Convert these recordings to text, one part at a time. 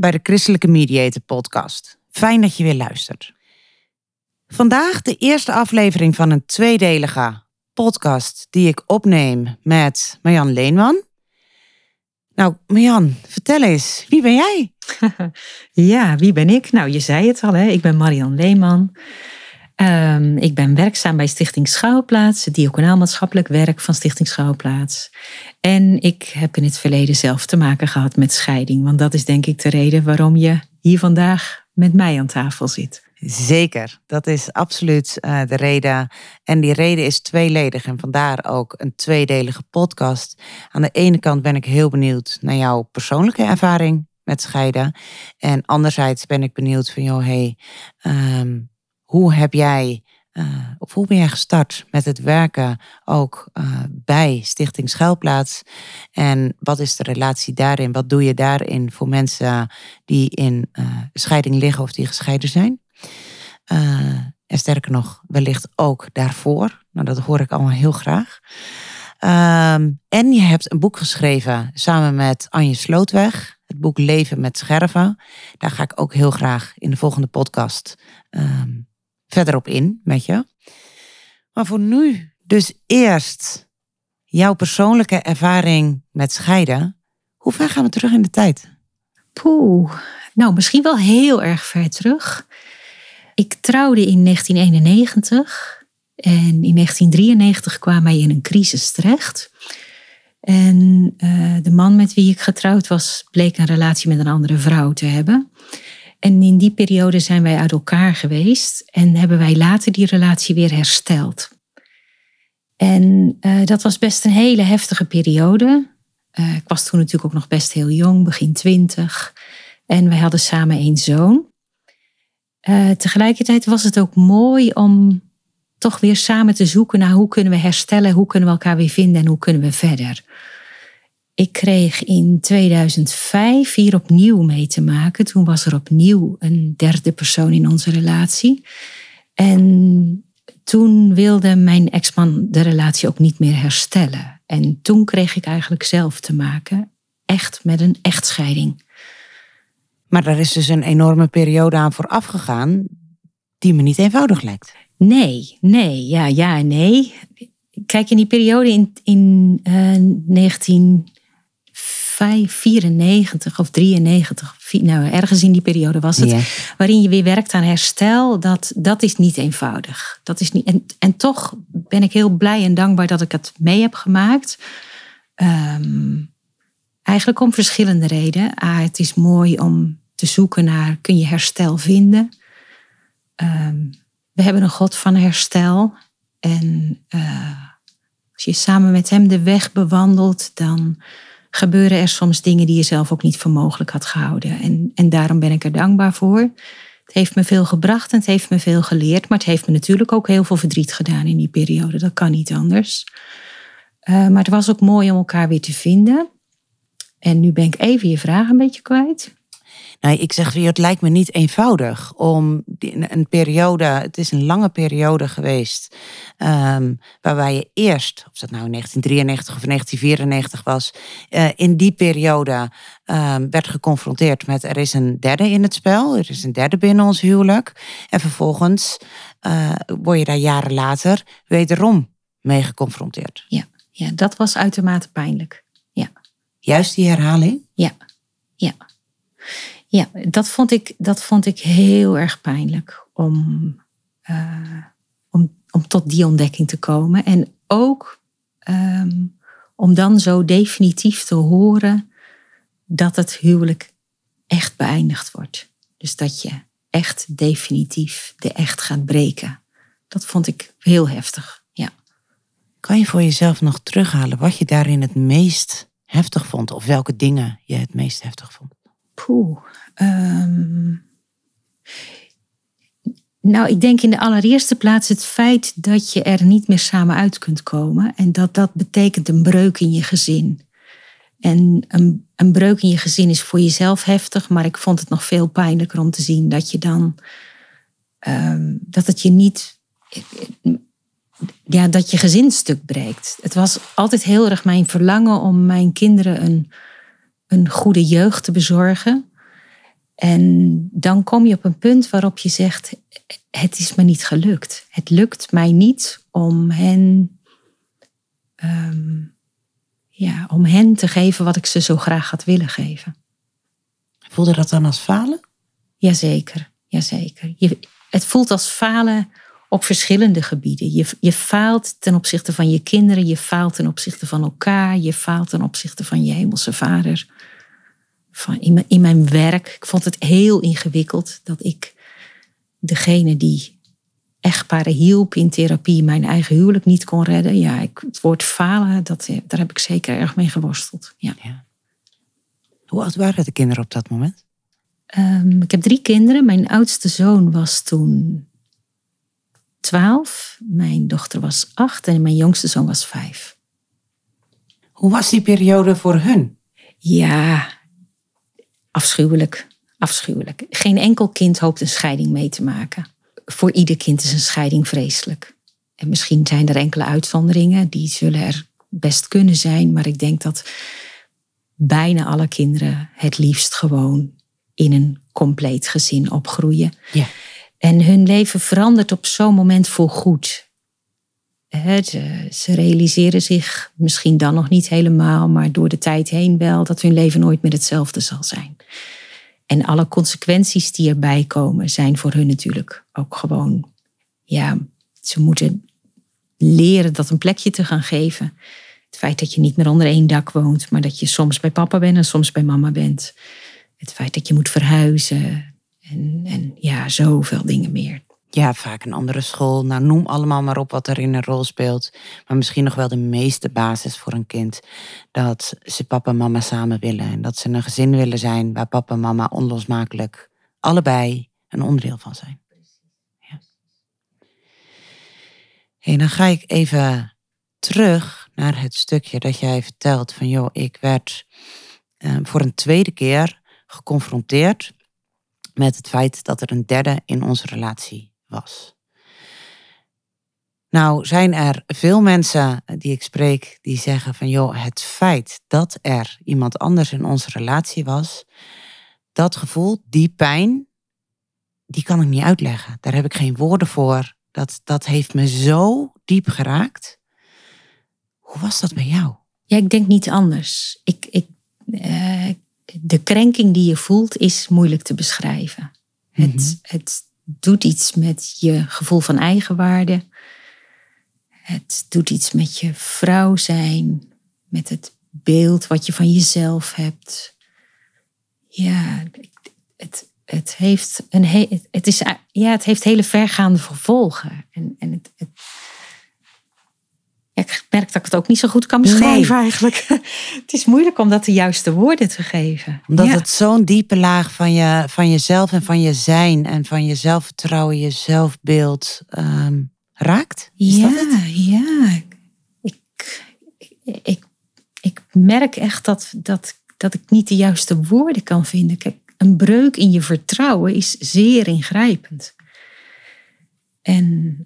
Bij de Christelijke Mediator Podcast. Fijn dat je weer luistert. Vandaag de eerste aflevering van een tweedelige podcast die ik opneem met Marjan Leenman. Nou, Marjan, vertel eens, wie ben jij? ja, wie ben ik? Nou, je zei het al, hè? ik ben Marian Leeman. Um, ik ben werkzaam bij Stichting Schouwplaats, het diaconaal maatschappelijk werk van Stichting Schouwplaats. En ik heb in het verleden zelf te maken gehad met scheiding, want dat is denk ik de reden waarom je hier vandaag met mij aan tafel zit. Zeker, dat is absoluut uh, de reden. En die reden is tweeledig en vandaar ook een tweedelige podcast. Aan de ene kant ben ik heel benieuwd naar jouw persoonlijke ervaring met scheiden. En anderzijds ben ik benieuwd van, joh, hey, um, hoe heb jij, uh, of hoe ben jij gestart met het werken ook uh, bij Stichting Schuilplaats? En wat is de relatie daarin? Wat doe je daarin voor mensen die in uh, scheiding liggen of die gescheiden zijn? en sterker nog, wellicht ook daarvoor. Nou, dat hoor ik allemaal heel graag. Um, en je hebt een boek geschreven samen met Anje Slootweg. Het boek Leven met Scherven. Daar ga ik ook heel graag in de volgende podcast um, verder op in met je. Maar voor nu dus eerst jouw persoonlijke ervaring met scheiden. Hoe ver gaan we terug in de tijd? Poeh, nou misschien wel heel erg ver terug. Ik trouwde in 1991 en in 1993 kwam wij in een crisis terecht. En uh, de man met wie ik getrouwd was, bleek een relatie met een andere vrouw te hebben. En in die periode zijn wij uit elkaar geweest en hebben wij later die relatie weer hersteld. En uh, dat was best een hele heftige periode. Uh, ik was toen natuurlijk ook nog best heel jong, begin twintig. En wij hadden samen één zoon. Uh, tegelijkertijd was het ook mooi om toch weer samen te zoeken naar hoe kunnen we herstellen, hoe kunnen we elkaar weer vinden en hoe kunnen we verder. Ik kreeg in 2005 hier opnieuw mee te maken. Toen was er opnieuw een derde persoon in onze relatie. En toen wilde mijn ex-man de relatie ook niet meer herstellen. En toen kreeg ik eigenlijk zelf te maken, echt met een echtscheiding. Maar er is dus een enorme periode aan vooraf gegaan die me niet eenvoudig lijkt. Nee, nee, ja, ja nee. Kijk, in die periode in, in uh, eh, 19 94 of 93, nou ergens in die periode was het, waarin je weer werkt aan herstel, dat, dat is niet eenvoudig. Dat is niet, en, en toch ben ik heel blij en dankbaar dat ik het mee heb gemaakt. Um, eigenlijk om verschillende redenen. Ah, het is mooi om te zoeken naar, kun je herstel vinden? Um, we hebben een God van herstel. En uh, als je samen met hem de weg bewandelt, dan gebeuren er soms dingen die je zelf ook niet voor mogelijk had gehouden. En, en daarom ben ik er dankbaar voor. Het heeft me veel gebracht en het heeft me veel geleerd. Maar het heeft me natuurlijk ook heel veel verdriet gedaan in die periode. Dat kan niet anders. Uh, maar het was ook mooi om elkaar weer te vinden. En nu ben ik even je vraag een beetje kwijt. Nou, ik zeg weer, het lijkt me niet eenvoudig om een periode, het is een lange periode geweest, um, waarbij je eerst, of dat nou in 1993 of 1994 was, uh, in die periode um, werd geconfronteerd met er is een derde in het spel, er is een derde binnen ons huwelijk. En vervolgens uh, word je daar jaren later wederom mee geconfronteerd. Ja, ja dat was uitermate pijnlijk. Ja. Juist die herhaling? Ja, ja. Ja, dat vond ik, dat vond ik heel erg pijnlijk om, eh, om, om tot die ontdekking te komen. En ook ehm, om dan zo definitief te horen dat het huwelijk echt beëindigd wordt. Dus dat je echt definitief de echt gaat breken. Dat vond ik heel heftig, ja. Kan je voor jezelf nog terughalen wat je daarin het meest heftig vond? Of welke dingen je het meest heftig vond? Poeh. Ehm, nou, ik denk in de allereerste plaats het feit dat je er niet meer samen uit kunt komen. En dat dat betekent een breuk in je gezin. En een, een breuk in je gezin is voor jezelf heftig, maar ik vond het nog veel pijnlijker om te zien dat je dan. Ehm, dat het je niet. Ja, dat je gezin stuk breekt. Het was altijd heel erg mijn verlangen om mijn kinderen een, een goede jeugd te bezorgen. En dan kom je op een punt waarop je zegt: Het is me niet gelukt. Het lukt mij niet om hen, ehm, ja, om hen te geven wat ik ze zo graag had willen geven. Voelde dat dan als falen? Jazeker, jazeker. Je, het voelt als falen op verschillende gebieden. Je, je faalt ten opzichte van je kinderen, je faalt ten opzichte van elkaar, je faalt ten opzichte van je hemelse vader van in, mijn, in mijn werk. Ik vond het heel ingewikkeld dat ik degene die echtparen hielp in therapie mijn eigen huwelijk niet kon redden. Ja, ik, het woord falen, dat, daar heb ik zeker erg mee geworsteld. Ja. ja. Hoe oud waren de kinderen op dat moment? Um, ik heb drie kinderen. Mijn oudste zoon was toen twaalf. Mijn dochter was acht en mijn jongste zoon was vijf. Hoe was die periode voor hun? Ja, afschuwelijk. Afschuwelijk. Geen enkel kind hoopt een scheiding mee te maken. Voor ieder kind is een scheiding vreselijk. En misschien zijn er enkele uitzonderingen, die zullen er best kunnen zijn, maar ik denk dat bijna alle kinderen het liefst gewoon in een compleet gezin opgroeien. Ja. En hun leven verandert op zo'n moment voorgoed. Ze, ze realiseren zich misschien dan nog niet helemaal, maar door de tijd heen wel dat hun leven nooit meer hetzelfde zal zijn. En alle consequenties die erbij komen, zijn voor hun natuurlijk ook gewoon, ja, ze moeten leren dat een plekje te gaan geven. Het feit dat je niet meer onder één dak woont, maar dat je soms bij papa bent en soms bij mama bent. Het feit dat je moet verhuizen en, ja, zoveel dingen meer ja, vaak een andere school. Nou, noem allemaal maar op wat er in een rol speelt. Maar misschien nog wel de meeste basis voor een kind. Dat ze papa en mama samen willen. En dat ze een gezin willen zijn waar papa en mama onlosmakelijk allebei een onderdeel van zijn. Ja. Hey, dan ga ik even terug naar het stukje dat jij vertelt van joh, ik werd uh, voor een tweede keer geconfronteerd met het feit dat er een derde in onze relatie was. Nou zijn er veel mensen die ik spreek die zeggen van joh, het feit dat er iemand anders in onze relatie was, dat gevoel, die pijn, die kan ik niet uitleggen. Daar heb ik geen woorden voor. Dat, dat heeft me zo diep geraakt. Hoe was dat bij jou? Ja, ik denk niet anders. Ik, ik, uh, de krenking die je voelt is moeilijk te beschrijven. het, mhm. het doet iets met je gevoel van eigenwaarde. Het doet iets met je vrouw zijn, met het beeld wat je van jezelf hebt. Ja, het, het, heeft, een het, is, ja, het heeft hele vergaande gevolgen. En, en het, het ik merk dat ik het ook niet zo goed kan beschrijven eigenlijk. Het is moeilijk om dat de juiste woorden te geven. Omdat het zo'n diepe laag van, je, van jezelf en van je zijn en van je zelfvertrouwen, je zelfbeeld um, raakt. Is ja, dat ja. Ik, ik, ik merk echt dat, dat, dat ik niet de juiste woorden kan vinden. Kijk, een breuk in je vertrouwen is zeer ingrijpend. En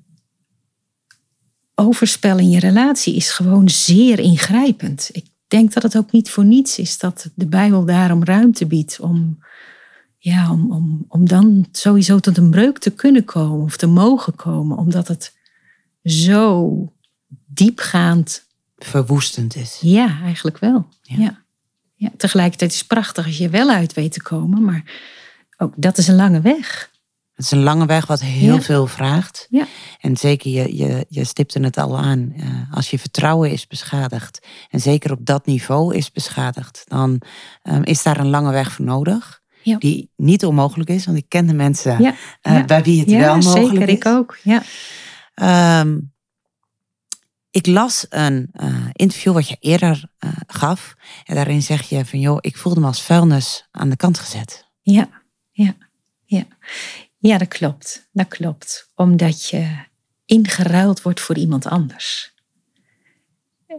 overspel in je relatie is gewoon zeer ingrijpend. Ik denk dat het ook niet voor niets is dat de Bijbel daarom ruimte biedt om, ja, om, om, om dan sowieso tot een breuk te kunnen komen of te mogen komen, omdat het zo diepgaand. Verwoestend is. Ja, eigenlijk wel. Ja. ja. ja. Tegelijkertijd is het prachtig als je wel uit weet te komen, maar ook dat is een lange weg. Het is een lange weg wat heel veel vraagt. Ja. En zeker, je, je, je stipte het al aan, uh, als je vertrouwen is beschadigd, en zeker op dat niveau is beschadigd, dan um, is daar een lange weg voor nodig. Ja. Die niet onmogelijk is, want ik ken de mensen uh, bij wie het wel mogelijk zeker, is. ik ook. Ja. Ehm, ik las een uh, interview wat je eerder uh, gaf. En daarin zeg je van joh, ik voelde me als vuilnis aan de kant gezet. Ja, ja, ja. Ja, dat klopt. Dat klopt. Omdat je ingeruild wordt voor iemand anders.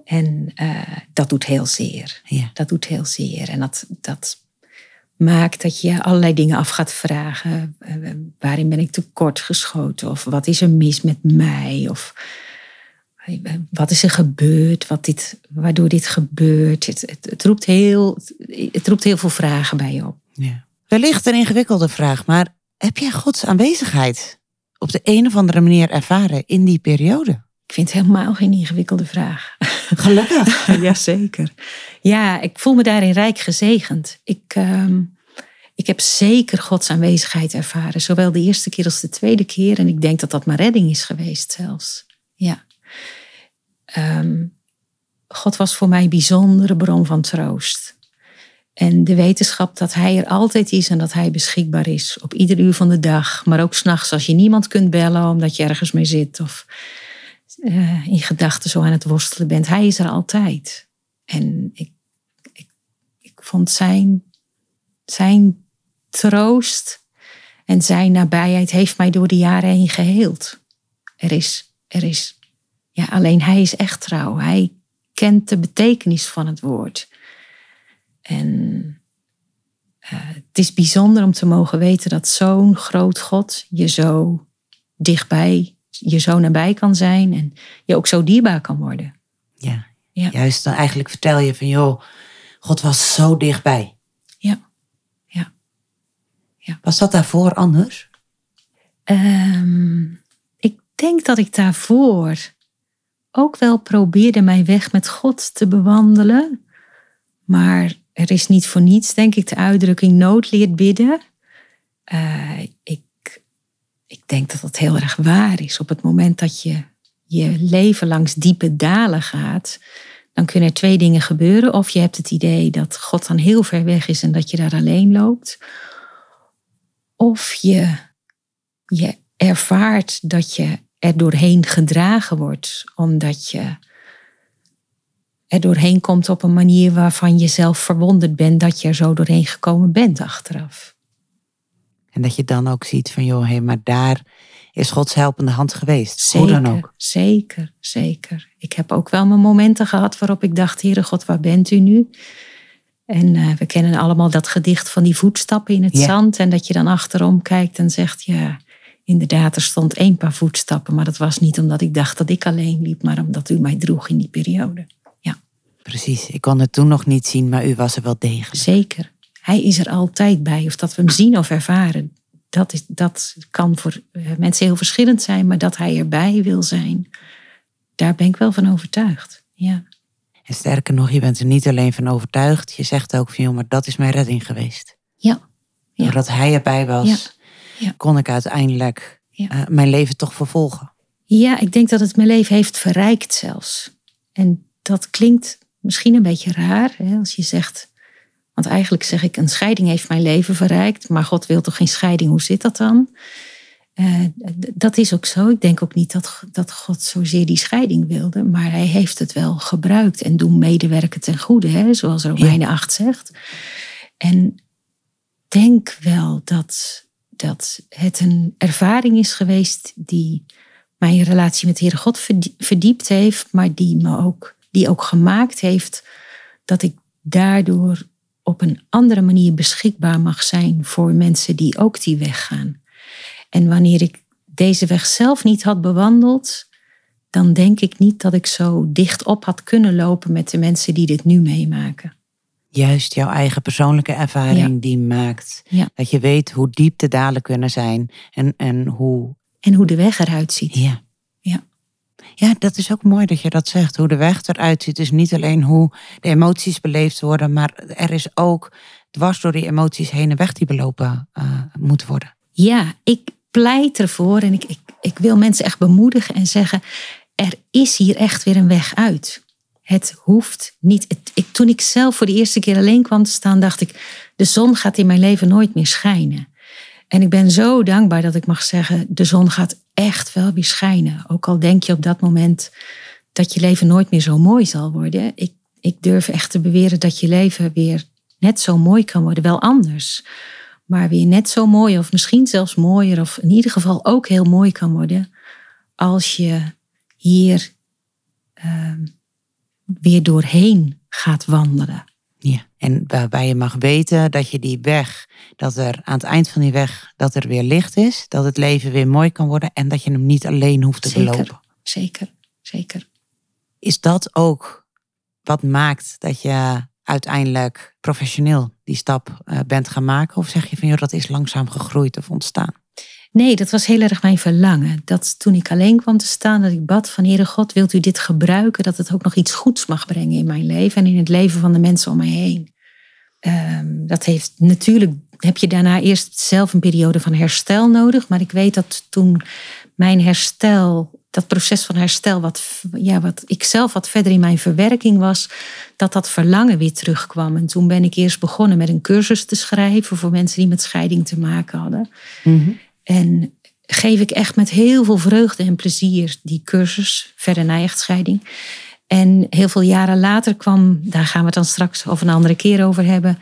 En uh, dat doet heel zeer. Ja. Dat doet heel zeer. En dat, dat maakt dat je allerlei dingen af gaat vragen. Uh, waarin ben ik tekort geschoten? Of wat is er mis met mij? Of wat is er gebeurd? Wat dit, waardoor dit gebeurt? Het, het, het, roept heel, het roept heel veel vragen bij je op. Ja. Wellicht een ingewikkelde vraag, maar heb jij Gods aanwezigheid op de een of andere manier ervaren in die periode? Ik vind het helemaal geen ingewikkelde vraag. Gelukkig. Jazeker. Ja, ik voel me daarin rijk gezegend. Ik, uh, ik heb zeker Gods aanwezigheid ervaren. Zowel de eerste keer als de tweede keer. En ik denk dat dat mijn redding is geweest zelfs. Ja. Um, God was voor mij een bijzondere bron van troost. En de wetenschap dat Hij er altijd is en dat Hij beschikbaar is. Op ieder uur van de dag. Maar ook s'nachts als je niemand kunt bellen omdat je ergens mee zit. Of uh, in gedachten zo aan het worstelen bent. Hij is er altijd. En ik, ik, ik vond zijn, zijn troost en zijn nabijheid heeft mij door de jaren heen geheeld. Er is, er is, ja, alleen hij is echt trouw. Hij kent de betekenis van het woord. En uh, het is bijzonder om te mogen weten dat zo'n groot God je zo dichtbij je zo nabij kan zijn en je ook zo dierbaar kan worden. Ja, ja. juist dan eigenlijk vertel je van joh, God was zo dichtbij. Ja, ja. ja. Was dat daarvoor anders? Um, ik denk dat ik daarvoor ook wel probeerde mijn weg met God te bewandelen. Maar er is niet voor niets, denk ik, de uitdrukking nood leert bidden. Uh, ik ik denk dat dat heel erg waar is. Op het moment dat je je leven langs diepe dalen gaat, dan kunnen er twee dingen gebeuren. Of je hebt het idee dat God dan heel ver weg is en dat je daar alleen loopt. Of je, je ervaart dat je er doorheen gedragen wordt, omdat je er doorheen komt op een manier waarvan je zelf verwonderd bent dat je er zo doorheen gekomen bent achteraf. En dat je dan ook ziet van, joh, hé, maar daar is Gods helpende hand geweest. Zeker, Hoe dan ook. Zeker, zeker. Ik heb ook wel mijn momenten gehad waarop ik dacht, Heere God, waar bent u nu? En uh, we kennen allemaal dat gedicht van die voetstappen in het Ja. zand. En dat je dan achterom kijkt en zegt, ja, inderdaad, er stond één paar voetstappen. Maar dat was niet omdat ik dacht dat ik alleen liep, maar omdat u mij droeg in die periode. Precies, ik kon het toen nog niet zien, maar u was er wel degelijk. zeker. Hij is er altijd bij. Of dat we hem zien of ervaren, dat, is, dat kan voor eh, mensen heel verschillend zijn. Maar dat hij erbij wil zijn, daar ben ik wel van overtuigd. Ja, En sterker nog, je bent er niet alleen van overtuigd. Je zegt ook van, joh, maar dat is mijn redding geweest. ja, ja. Doordat hij erbij was, Ja. Ja. kon ik uiteindelijk eh, mijn leven toch vervolgen. ja, ik denk dat het mijn leven heeft verrijkt zelfs. En dat klinkt misschien een beetje raar hè, als je zegt. Want eigenlijk zeg ik, een scheiding heeft mijn leven verrijkt. Maar God wil toch geen scheiding? Hoe zit dat dan? Eh, dat is ook zo. Ik denk ook niet dat, dat God zozeer die scheiding wilde. Maar hij heeft het wel gebruikt. En doen medewerken ten goede, hè, zoals Romeinen 8 zegt. En denk wel dat, dat het een ervaring is geweest die mijn relatie met de Heere God verdie- verdiept heeft, maar die me ook, die ook gemaakt heeft dat ik daardoor op een andere manier beschikbaar mag zijn voor mensen die ook die weg gaan. En wanneer ik deze weg zelf niet had bewandeld, dan denk ik niet dat ik zo dicht op had kunnen lopen met de mensen die dit nu meemaken. Juist jouw eigen persoonlijke ervaring die maakt Ja. dat je weet hoe diep de dalen kunnen zijn en, en hoe. En hoe de weg eruit ziet. Ja. Ja, dat is ook mooi dat je dat zegt. Hoe de weg eruit ziet is niet alleen hoe de emoties beleefd worden, maar er is ook dwars door die emoties heen en weg die belopen uh, moeten worden. Ja, ik pleit ervoor en ik, ik, ik wil mensen echt bemoedigen en zeggen, er is hier echt weer een weg uit. Het hoeft niet. ik, toen ik zelf voor de eerste keer alleen kwam te staan, dacht ik: de zon gaat in mijn leven nooit meer schijnen. En ik ben zo dankbaar dat ik mag zeggen: de zon gaat echt wel weer schijnen. Ook al denk je op dat moment dat je leven nooit meer zo mooi zal worden. Ik, ik durf echt te beweren dat je leven weer net zo mooi kan worden. Wel anders, maar weer net zo mooi, of misschien zelfs mooier, of in ieder geval ook heel mooi kan worden. Als je hier ehm, weer doorheen gaat wandelen. Ja, en waarbij je mag weten dat je die weg, dat er aan het eind van die weg, dat er weer licht is, dat het leven weer mooi kan worden en dat je hem niet alleen hoeft te zeker, belopen. Zeker, zeker. Is dat ook wat maakt dat je uiteindelijk professioneel die stap eh, bent gaan maken? Of zeg je van joh, dat is langzaam gegroeid of ontstaan? Nee, dat was heel erg mijn verlangen. Dat toen ik alleen kwam te staan, dat ik bad van Heere God, wilt u dit gebruiken? Dat het ook nog iets goeds mag brengen in mijn leven en in het leven van de mensen om mij heen. Ehm, dat heeft natuurlijk, heb je daarna eerst zelf een periode van herstel nodig. Maar ik weet dat toen mijn herstel, dat proces van herstel, wat, ja, wat ik zelf wat verder in mijn verwerking was, dat dat verlangen weer terugkwam. En toen ben ik eerst begonnen met een cursus te schrijven voor mensen die met scheiding te maken hadden. Mm en geef ik echt met heel veel vreugde en plezier die cursus verder na echtscheiding. En heel veel jaren later kwam, daar gaan we het dan straks of een andere keer over hebben,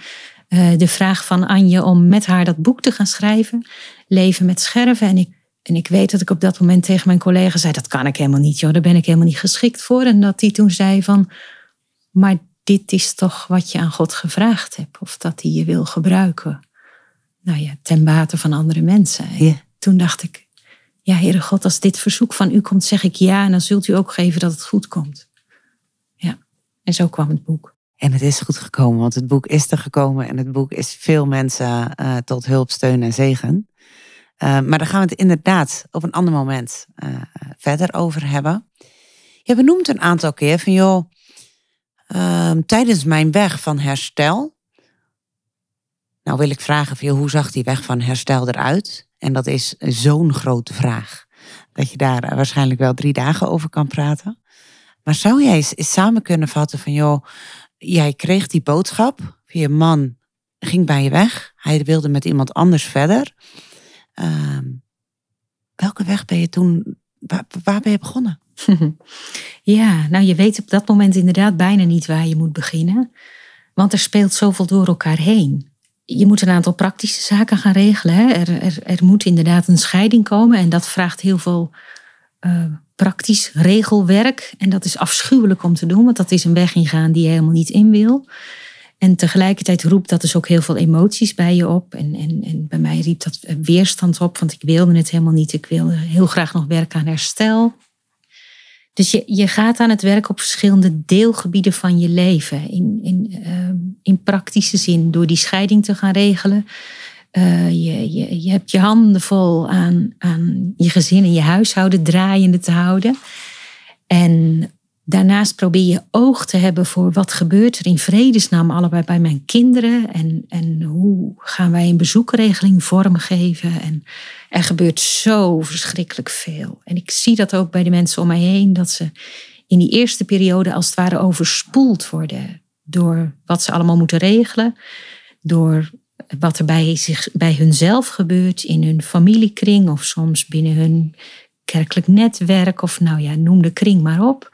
eh, de vraag van Anje om met haar dat boek te gaan schrijven, Leven met scherven. En ik, en ik weet dat ik op dat moment tegen mijn collega zei, dat kan ik helemaal niet, joh, daar ben ik helemaal niet geschikt voor. En dat die toen zei van, maar dit is toch wat je aan God gevraagd hebt, of dat hij je wil gebruiken nou ja, ten bate van andere mensen. Toen dacht ik, ja, Heere God, als dit verzoek van u komt, zeg ik ja. En dan zult u ook geven dat het goed komt. Ja, en zo kwam het boek. En het is goed gekomen, want het boek is er gekomen. En het boek is veel mensen uh, tot hulp, steun en zegen. Uh, maar daar gaan we het inderdaad op een ander moment uh, verder over hebben. Je benoemt een aantal keer van, joh, ehm, tijdens mijn weg van herstel nou wil ik vragen van je, hoe zag die weg van herstel eruit? En dat is zo'n grote vraag. Dat je daar waarschijnlijk wel drie dagen over kan praten. Maar zou jij eens samen kunnen vatten van joh, jij kreeg die boodschap. Je man ging bij je weg. Hij wilde met iemand anders verder. Ehm, welke weg ben je toen, waar, waar ben je begonnen? ja, nou je weet op dat moment inderdaad bijna niet waar je moet beginnen. Want er speelt zoveel door elkaar heen je moet een aantal praktische zaken gaan regelen. Hè. Er, er, er, moet inderdaad een scheiding komen en dat vraagt heel veel uh, praktisch regelwerk. En dat is afschuwelijk om te doen, want dat is een weg ingaan die je helemaal niet in wil. En tegelijkertijd roept dat dus ook heel veel emoties bij je op. En, en, en bij mij riep dat weerstand op, want ik wilde het helemaal niet. Ik wilde heel graag nog werken aan herstel. Dus je, je gaat aan het werk op verschillende deelgebieden van je leven. In, in, uh, in praktische zin, door die scheiding te gaan regelen. Uh, je, je, je hebt je handen vol aan, aan je gezin en je huishouden draaiende te houden. En Daarnaast probeer je oog te hebben voor wat gebeurt er in vredesnaam allebei bij mijn kinderen. En, en hoe gaan wij een bezoekregeling vormgeven. En er gebeurt zo verschrikkelijk veel. En ik zie dat ook bij de mensen om mij heen. Dat ze in die eerste periode als het ware overspoeld worden. Door wat ze allemaal moeten regelen. Door wat er bij, zich, bij hunzelf gebeurt in hun familiekring. Of soms binnen hun kerkelijk netwerk. Of nou ja, noem de kring maar op.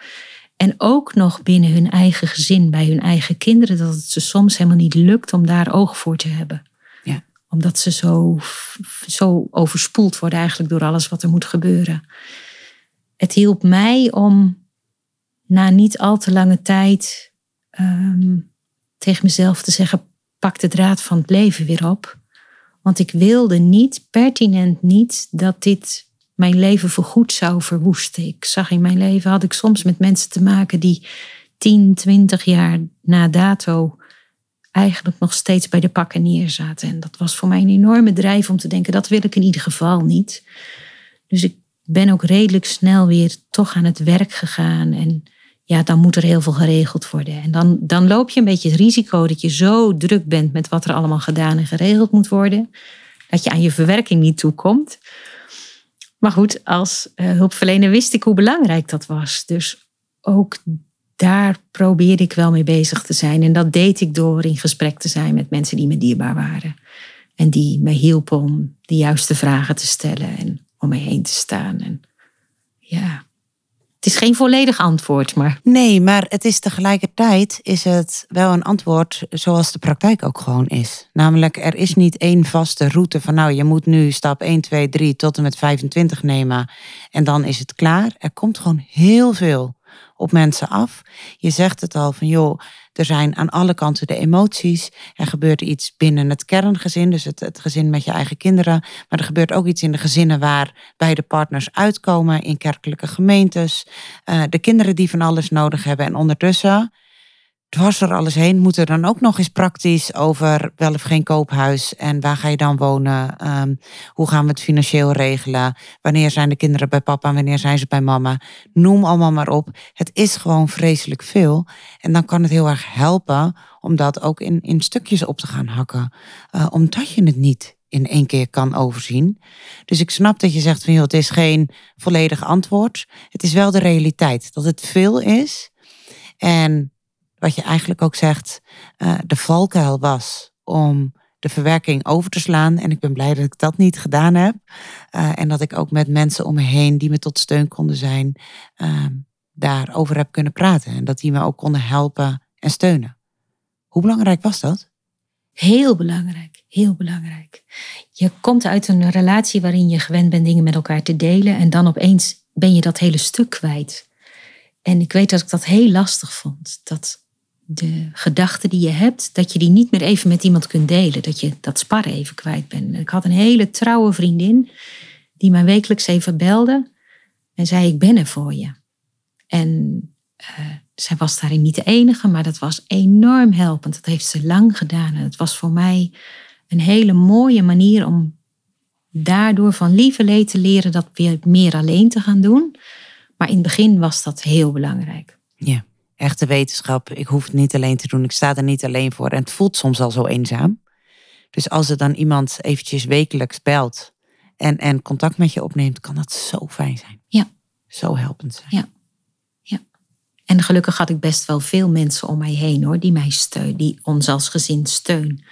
En ook nog binnen hun eigen gezin, bij hun eigen kinderen, dat het ze soms helemaal niet lukt om daar oog voor te hebben. Ja. Omdat ze zo, zo overspoeld worden eigenlijk door alles wat er moet gebeuren. Het hielp mij om na niet al te lange tijd ehm, tegen mezelf te zeggen: pak de draad van het leven weer op. Want ik wilde niet, pertinent niet, dat dit mijn leven voorgoed zou verwoesten. Ik zag in mijn leven, had ik soms met mensen te maken die 10, 20 jaar na dato eigenlijk nog steeds bij de pakken neerzaten. En dat was voor mij een enorme drijf om te denken, dat wil ik in ieder geval niet. Dus ik ben ook redelijk snel weer toch aan het werk gegaan. En ja, dan moet er heel veel geregeld worden. En dan, dan loop je een beetje het risico dat je zo druk bent met wat er allemaal gedaan en geregeld moet worden, dat je aan je verwerking niet toekomt. Maar goed, als uh, hulpverlener wist ik hoe belangrijk dat was. Dus ook daar probeerde ik wel mee bezig te zijn. En dat deed ik door in gesprek te zijn met mensen die me dierbaar waren. En die me hielpen om de juiste vragen te stellen en om me heen te staan. En ja, het is geen volledig antwoord, maar. Nee, maar het is tegelijkertijd is het wel een antwoord zoals de praktijk ook gewoon is. Namelijk, er is niet één vaste route van nou, je moet nu stap 1, 2, 3 tot en met 25 nemen en dan is het klaar. Er komt gewoon heel veel op mensen af. Je zegt het al van joh, er zijn aan alle kanten de emoties. Er gebeurt iets binnen het kerngezin, dus het, het gezin met je eigen kinderen. Maar er gebeurt ook iets in de gezinnen waar beide partners uitkomen, in kerkelijke gemeentes. Uh, de kinderen die van alles nodig hebben. En ondertussen dwars er alles heen moeten dan ook nog eens praktisch over wel of geen koophuis en waar ga je dan wonen? Um, hoe gaan we het financieel regelen? Wanneer zijn de kinderen bij papa? Wanneer zijn ze bij mama? Noem allemaal maar op. Het is gewoon vreselijk veel. En dan kan het heel erg helpen om dat ook in, in stukjes op te gaan hakken. Uh, omdat je het niet in één keer kan overzien. Dus ik snap dat je zegt van joh, het is geen volledig antwoord. Het is wel de realiteit dat het veel is. En wat je eigenlijk ook zegt, uh, de valkuil was om de verwerking over te slaan. En ik ben blij dat ik dat niet gedaan heb. Uh, en dat ik ook met mensen om me heen die me tot steun konden zijn, uh, daarover heb kunnen praten. En dat die me ook konden helpen en steunen. Hoe belangrijk was dat? Heel belangrijk, heel belangrijk. Je komt uit een relatie waarin je gewend bent dingen met elkaar te delen. En dan opeens ben je dat hele stuk kwijt. En ik weet dat ik dat heel lastig vond. Dat de gedachten die je hebt, dat je die niet meer even met iemand kunt delen. Dat je dat sparren even kwijt bent. Ik had een hele trouwe vriendin die mij wekelijks even belde en zei: Ik ben er voor je. En uh, zij was daarin niet de enige, maar dat was enorm helpend. Dat heeft ze lang gedaan. En het was voor mij een hele mooie manier om daardoor van lieve leed te leren dat weer meer alleen te gaan doen. Maar in het begin was dat heel belangrijk. Ja echte wetenschap. Ik hoef het niet alleen te doen. Ik sta er niet alleen voor. En het voelt soms al zo eenzaam. Dus als er dan iemand eventjes wekelijks belt en, en contact met je opneemt, kan dat zo fijn zijn. Ja. Zo helpend zijn. Ja. ja. En gelukkig had ik best wel veel mensen om mij heen hoor, die mij steun, die ons als gezin steun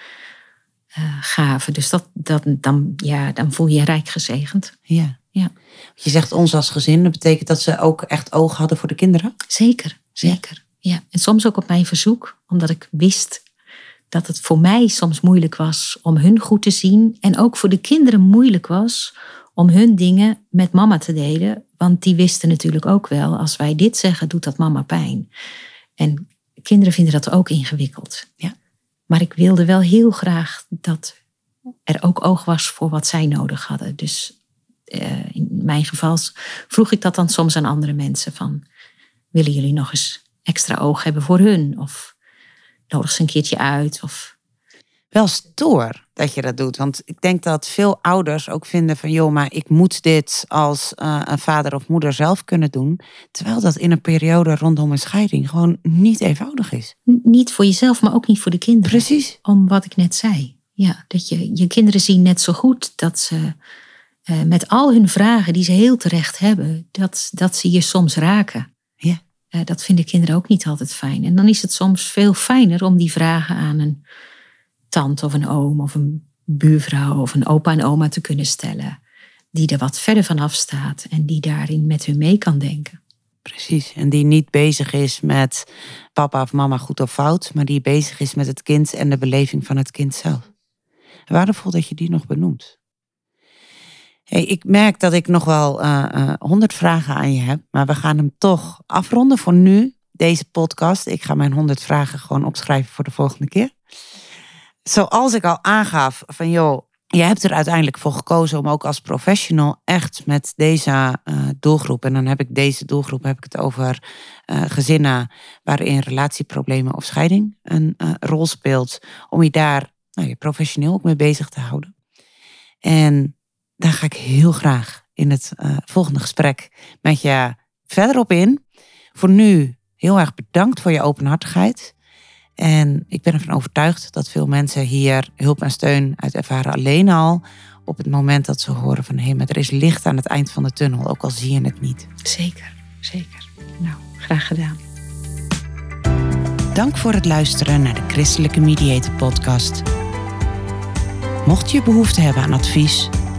uh, gaven. Dus dat, dat, dan, ja, dan voel je je rijk gezegend. Ja. ja. Je zegt ons als gezin, dat betekent dat ze ook echt oog hadden voor de kinderen? Zeker. Zeker. Ja. En soms ook op mijn verzoek, omdat ik wist dat het voor mij soms moeilijk was om hun goed te zien. En ook voor de kinderen moeilijk was om hun dingen met mama te delen. Want die wisten natuurlijk ook wel, als wij dit zeggen, doet dat mama pijn. En kinderen vinden dat ook ingewikkeld. Ja. Maar ik wilde wel heel graag dat er ook oog was voor wat zij nodig hadden. Dus uh, in mijn geval vroeg ik dat dan soms aan andere mensen van willen jullie nog eens extra oog hebben voor hun? Of nodig ze een keertje uit? Of... Wel stoor dat je dat doet. Want ik denk dat veel ouders ook vinden van... joh, maar ik moet dit als uh, een vader of moeder zelf kunnen doen. Terwijl dat in een periode rondom een scheiding gewoon niet eenvoudig is. Niet voor jezelf, maar ook niet voor de kinderen. Precies. Om wat ik net zei. Ja, dat je, je kinderen zien net zo goed dat ze... Uh, met al hun vragen die ze heel terecht hebben, dat, dat ze je soms raken. Uh, dat vinden kinderen ook niet altijd fijn. En dan is het soms veel fijner om die vragen aan een tante of een oom of een buurvrouw of een opa en oma te kunnen stellen. Die er wat verder vanaf staat en die daarin met hun mee kan denken. Precies, en die niet bezig is met papa of mama goed of fout, maar die bezig is met het kind en de beleving van het kind zelf. Waardevol dat je die nog benoemt. Hey, ik merk dat ik nog wel uh, honderd vragen aan je heb, maar we gaan hem toch afronden voor nu, deze podcast. Ik ga mijn honderd vragen gewoon opschrijven voor de volgende keer. Zoals ik al aangaf, van joh, je hebt er uiteindelijk voor gekozen om ook als professional echt met deze uh, doelgroep, en dan heb ik deze doelgroep, heb ik het over uh, gezinnen waarin relatieproblemen of scheiding een uh, rol speelt, om je daar nou, je professioneel ook mee bezig te houden. En daar ga ik heel graag in het uh, volgende gesprek met je verder op in. Voor nu heel erg bedankt voor je openhartigheid. En ik ben ervan overtuigd dat veel mensen hier hulp en steun uit ervaren alleen al op het moment dat ze horen van hé, hey, maar er is licht aan het eind van de tunnel, ook al zie je het niet. Zeker, zeker. Nou, graag gedaan. Dank voor het luisteren naar de Christelijke Mediator podcast. Mocht je behoefte hebben aan advies